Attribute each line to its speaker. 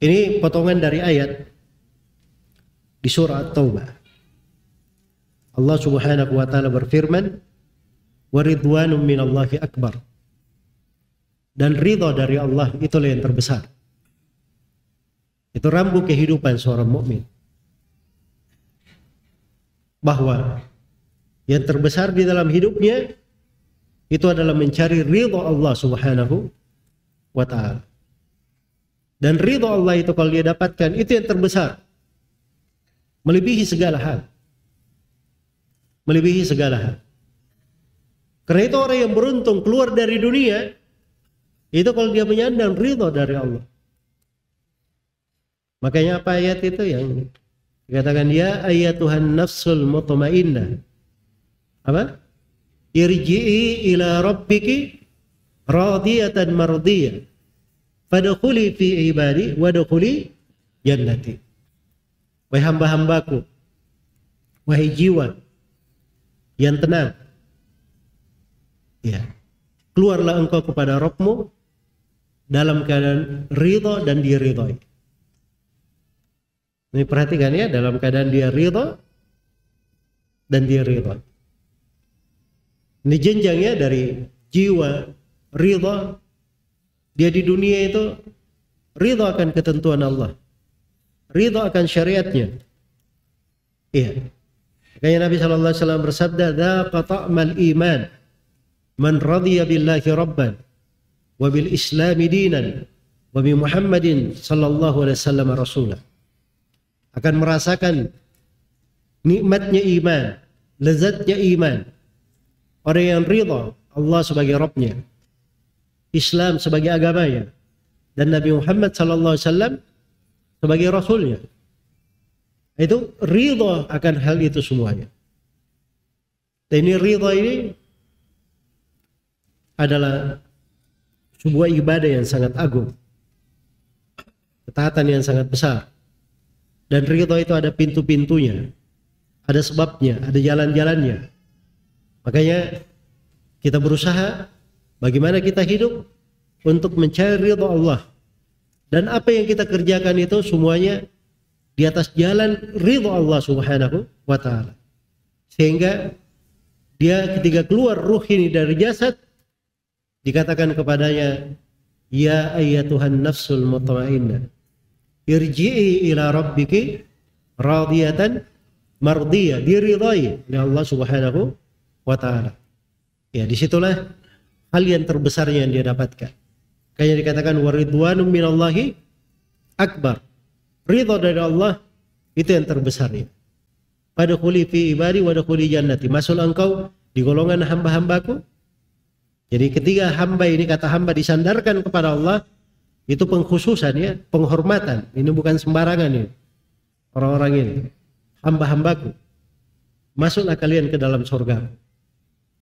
Speaker 1: Ini potongan dari ayat di surah At-Taubah. Allah Subhanahu wa taala berfirman, "Wa ridwanum minallahi akbar." Dan ridha dari Allah itulah yang terbesar. Itu rambu kehidupan seorang mukmin. Bahwa yang terbesar di dalam hidupnya itu adalah mencari ridha Allah Subhanahu wa taala. Dan ridho Allah itu kalau dia dapatkan itu yang terbesar. Melebihi segala hal. Melebihi segala hal. Karena itu orang yang beruntung keluar dari dunia itu kalau dia menyandang ridho dari Allah. Makanya apa ayat itu yang dikatakan ya ayat Tuhan nafsul mutmainnah. Apa? Irji'i ila rabbiki radiyatan mardiyah Fadkhuli fi ibadi wadkhuli jannati. Wahai hamba-hambaku, wahai jiwa yang tenang. Ya. Keluarlah engkau kepada Rabbmu dalam keadaan ridho dan diridhoi. Ini perhatikan ya, dalam keadaan dia ridho dan dia ridho. Ini jenjangnya dari jiwa ridho dia di dunia itu ridho akan ketentuan Allah. Ridho akan syariatnya. Iya. Makanya Nabi sallallahu alaihi wasallam bersabda, "Dzaqa ta'mal iman man radiya billahi rabban wa bil islami dinan wa bi Muhammadin sallallahu alaihi wasallam rasulah." Akan merasakan nikmatnya iman, lezatnya iman. Orang yang ridha Allah sebagai Rabbnya Islam sebagai agamanya dan Nabi Muhammad sallallahu alaihi wasallam sebagai rasulnya. Itu ridha akan hal itu semuanya. Dan ini ridha ini adalah sebuah ibadah yang sangat agung. Ketaatan yang sangat besar. Dan ridha itu ada pintu-pintunya. Ada sebabnya, ada jalan-jalannya. Makanya kita berusaha Bagaimana kita hidup untuk mencari ridha Allah. Dan apa yang kita kerjakan itu semuanya di atas jalan ridha Allah Subhanahu wa taala. Sehingga dia ketika keluar ruh ini dari jasad dikatakan kepadanya ya ayyatuhan nafsul mutmainnah irji'i ila rabbiki radiyatan mardiyah diridai oleh Allah Subhanahu wa taala. Ya, di situlah hal yang terbesarnya yang dia dapatkan. Kayak dikatakan waridwanu minallahi akbar. Ridho dari Allah itu yang terbesarnya. Pada kuli fi ibadi wa kuli jannati. Masuk engkau di golongan hamba-hambaku. Jadi ketika hamba ini kata hamba disandarkan kepada Allah itu pengkhususan ya, penghormatan. Ini bukan sembarangan ini. Orang-orang ini hamba-hambaku. Masuklah kalian ke dalam surga.